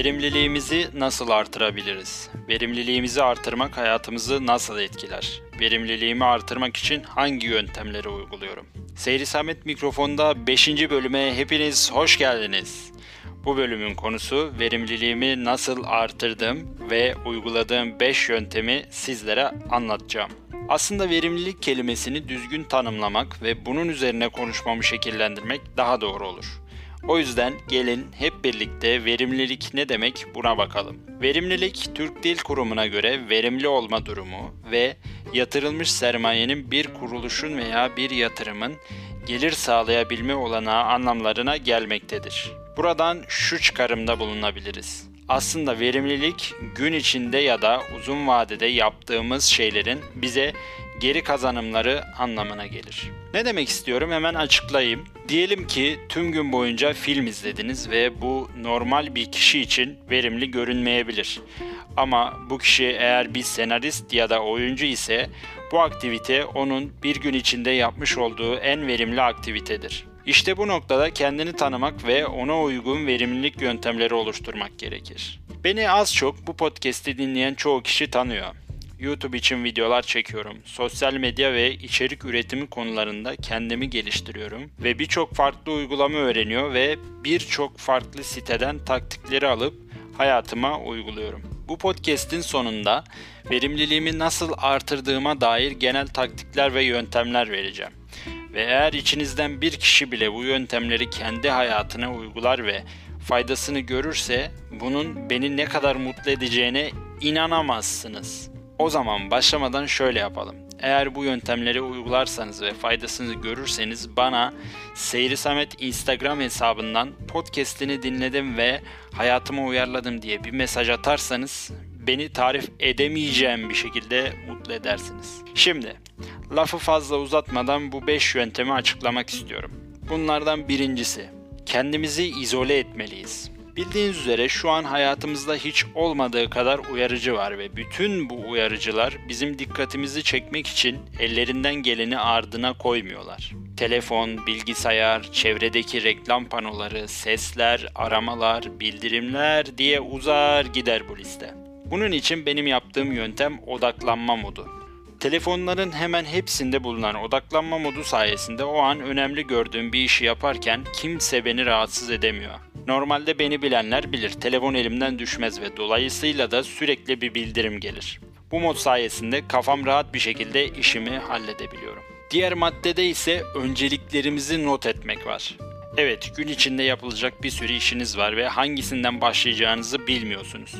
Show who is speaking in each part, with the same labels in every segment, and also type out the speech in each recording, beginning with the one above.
Speaker 1: Verimliliğimizi nasıl artırabiliriz? Verimliliğimizi artırmak hayatımızı nasıl etkiler? Verimliliğimi artırmak için hangi yöntemleri uyguluyorum? Seyri Samet mikrofonda 5. bölüme hepiniz hoş geldiniz. Bu bölümün konusu verimliliğimi nasıl artırdım ve uyguladığım 5 yöntemi sizlere anlatacağım. Aslında verimlilik kelimesini düzgün tanımlamak ve bunun üzerine konuşmamı şekillendirmek daha doğru olur. O yüzden gelin hep birlikte verimlilik ne demek buna bakalım. Verimlilik Türk Dil Kurumu'na göre verimli olma durumu ve yatırılmış sermayenin bir kuruluşun veya bir yatırımın gelir sağlayabilme olanağı anlamlarına gelmektedir. Buradan şu çıkarımda bulunabiliriz. Aslında verimlilik gün içinde ya da uzun vadede yaptığımız şeylerin bize geri kazanımları anlamına gelir. Ne demek istiyorum hemen açıklayayım. Diyelim ki tüm gün boyunca film izlediniz ve bu normal bir kişi için verimli görünmeyebilir. Ama bu kişi eğer bir senarist ya da oyuncu ise bu aktivite onun bir gün içinde yapmış olduğu en verimli aktivitedir. İşte bu noktada kendini tanımak ve ona uygun verimlilik yöntemleri oluşturmak gerekir. Beni az çok bu podcast'i dinleyen çoğu kişi tanıyor. YouTube için videolar çekiyorum. Sosyal medya ve içerik üretimi konularında kendimi geliştiriyorum ve birçok farklı uygulama öğreniyor ve birçok farklı siteden taktikleri alıp hayatıma uyguluyorum. Bu podcast'in sonunda verimliliğimi nasıl artırdığıma dair genel taktikler ve yöntemler vereceğim. Ve eğer içinizden bir kişi bile bu yöntemleri kendi hayatına uygular ve faydasını görürse bunun beni ne kadar mutlu edeceğine inanamazsınız. O zaman başlamadan şöyle yapalım. Eğer bu yöntemleri uygularsanız ve faydasını görürseniz bana Seyri Samet Instagram hesabından podcast'ini dinledim ve hayatıma uyarladım diye bir mesaj atarsanız beni tarif edemeyeceğim bir şekilde mutlu edersiniz. Şimdi lafı fazla uzatmadan bu 5 yöntemi açıklamak istiyorum. Bunlardan birincisi kendimizi izole etmeliyiz. Bildiğiniz üzere şu an hayatımızda hiç olmadığı kadar uyarıcı var ve bütün bu uyarıcılar bizim dikkatimizi çekmek için ellerinden geleni ardına koymuyorlar. Telefon, bilgisayar, çevredeki reklam panoları, sesler, aramalar, bildirimler diye uzar gider bu liste. Bunun için benim yaptığım yöntem odaklanma modu. Telefonların hemen hepsinde bulunan odaklanma modu sayesinde o an önemli gördüğüm bir işi yaparken kimse beni rahatsız edemiyor. Normalde beni bilenler bilir telefon elimden düşmez ve dolayısıyla da sürekli bir bildirim gelir. Bu mod sayesinde kafam rahat bir şekilde işimi halledebiliyorum. Diğer maddede ise önceliklerimizi not etmek var. Evet, gün içinde yapılacak bir sürü işiniz var ve hangisinden başlayacağınızı bilmiyorsunuz.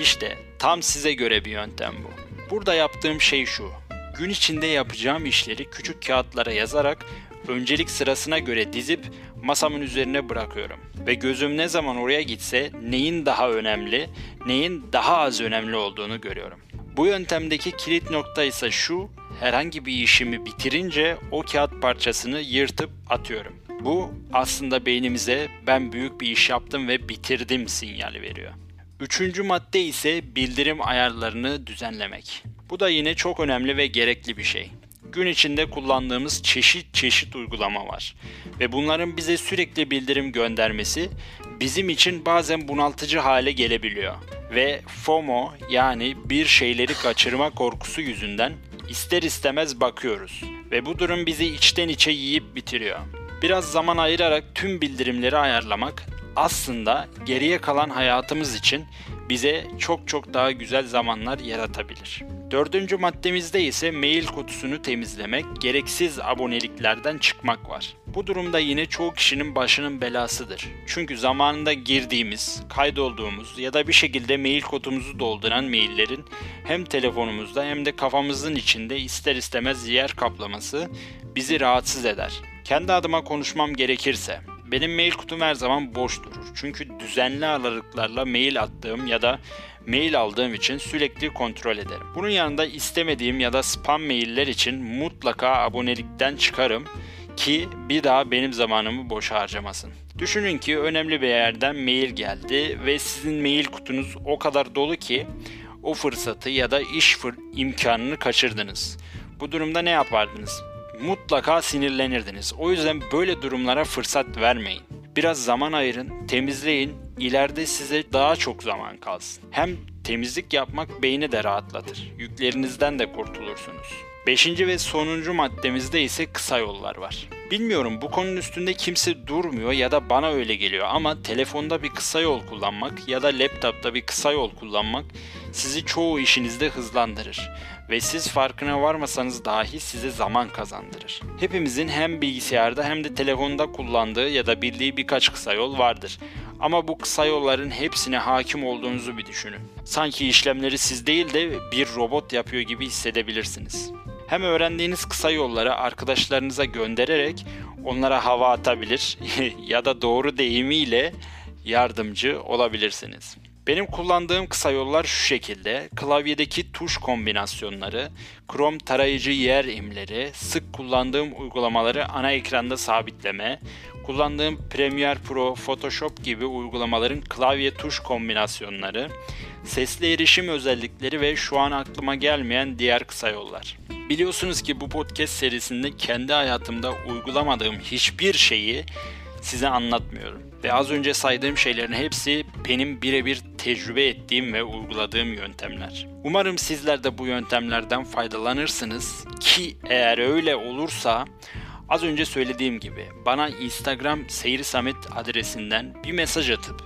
Speaker 1: İşte tam size göre bir yöntem bu. Burada yaptığım şey şu. Gün içinde yapacağım işleri küçük kağıtlara yazarak öncelik sırasına göre dizip masamın üzerine bırakıyorum. Ve gözüm ne zaman oraya gitse neyin daha önemli, neyin daha az önemli olduğunu görüyorum. Bu yöntemdeki kilit nokta ise şu, herhangi bir işimi bitirince o kağıt parçasını yırtıp atıyorum. Bu aslında beynimize ben büyük bir iş yaptım ve bitirdim sinyali veriyor. Üçüncü madde ise bildirim ayarlarını düzenlemek. Bu da yine çok önemli ve gerekli bir şey. Gün içinde kullandığımız çeşit çeşit uygulama var ve bunların bize sürekli bildirim göndermesi bizim için bazen bunaltıcı hale gelebiliyor. Ve FOMO yani bir şeyleri kaçırma korkusu yüzünden ister istemez bakıyoruz ve bu durum bizi içten içe yiyip bitiriyor. Biraz zaman ayırarak tüm bildirimleri ayarlamak aslında geriye kalan hayatımız için bize çok çok daha güzel zamanlar yaratabilir. Dördüncü maddemizde ise mail kutusunu temizlemek, gereksiz aboneliklerden çıkmak var. Bu durumda yine çoğu kişinin başının belasıdır. Çünkü zamanında girdiğimiz, kaydolduğumuz ya da bir şekilde mail kutumuzu dolduran maillerin hem telefonumuzda hem de kafamızın içinde ister istemez yer kaplaması bizi rahatsız eder. Kendi adıma konuşmam gerekirse benim mail kutum her zaman boş durur. Çünkü düzenli aralıklarla mail attığım ya da mail aldığım için sürekli kontrol ederim. Bunun yanında istemediğim ya da spam mailler için mutlaka abonelikten çıkarım ki bir daha benim zamanımı boş harcamasın. Düşünün ki önemli bir yerden mail geldi ve sizin mail kutunuz o kadar dolu ki o fırsatı ya da iş imkanını kaçırdınız. Bu durumda ne yapardınız? Mutlaka sinirlenirdiniz. O yüzden böyle durumlara fırsat vermeyin. biraz zaman ayırın, temizleyin, ileride size daha çok zaman kalsın. Hem temizlik yapmak beyni de rahatlatır. Yüklerinizden de kurtulursunuz. Beşinci ve sonuncu maddemizde ise kısa yollar var. Bilmiyorum bu konunun üstünde kimse durmuyor ya da bana öyle geliyor ama telefonda bir kısa yol kullanmak ya da laptopta bir kısa yol kullanmak sizi çoğu işinizde hızlandırır ve siz farkına varmasanız dahi size zaman kazandırır. Hepimizin hem bilgisayarda hem de telefonda kullandığı ya da bildiği birkaç kısa yol vardır. Ama bu kısa yolların hepsine hakim olduğunuzu bir düşünün. Sanki işlemleri siz değil de bir robot yapıyor gibi hissedebilirsiniz. Hem öğrendiğiniz kısa yolları arkadaşlarınıza göndererek onlara hava atabilir ya da doğru deyimiyle yardımcı olabilirsiniz. Benim kullandığım kısa yollar şu şekilde. Klavyedeki tuş kombinasyonları, Chrome tarayıcı yer imleri, sık kullandığım uygulamaları ana ekranda sabitleme, kullandığım Premiere Pro, Photoshop gibi uygulamaların klavye tuş kombinasyonları, sesli erişim özellikleri ve şu an aklıma gelmeyen diğer kısa yollar. Biliyorsunuz ki bu podcast serisinde kendi hayatımda uygulamadığım hiçbir şeyi size anlatmıyorum. Ve az önce saydığım şeylerin hepsi benim birebir tecrübe ettiğim ve uyguladığım yöntemler. Umarım sizler de bu yöntemlerden faydalanırsınız ki eğer öyle olursa az önce söylediğim gibi bana Instagram Seyri Samet adresinden bir mesaj atıp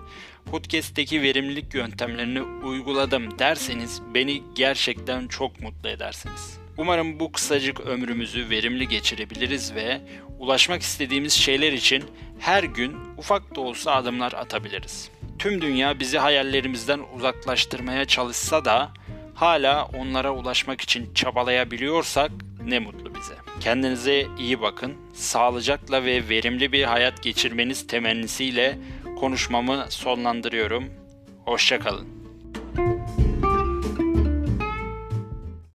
Speaker 1: podcast'teki verimlilik yöntemlerini uyguladım derseniz beni gerçekten çok mutlu edersiniz. Umarım bu kısacık ömrümüzü verimli geçirebiliriz ve ulaşmak istediğimiz şeyler için her gün ufak da olsa adımlar atabiliriz. Tüm dünya bizi hayallerimizden uzaklaştırmaya çalışsa da hala onlara ulaşmak için çabalayabiliyorsak ne mutlu bize. Kendinize iyi bakın. Sağlıcakla ve verimli bir hayat geçirmeniz temennisiyle konuşmamı sonlandırıyorum. Hoşçakalın.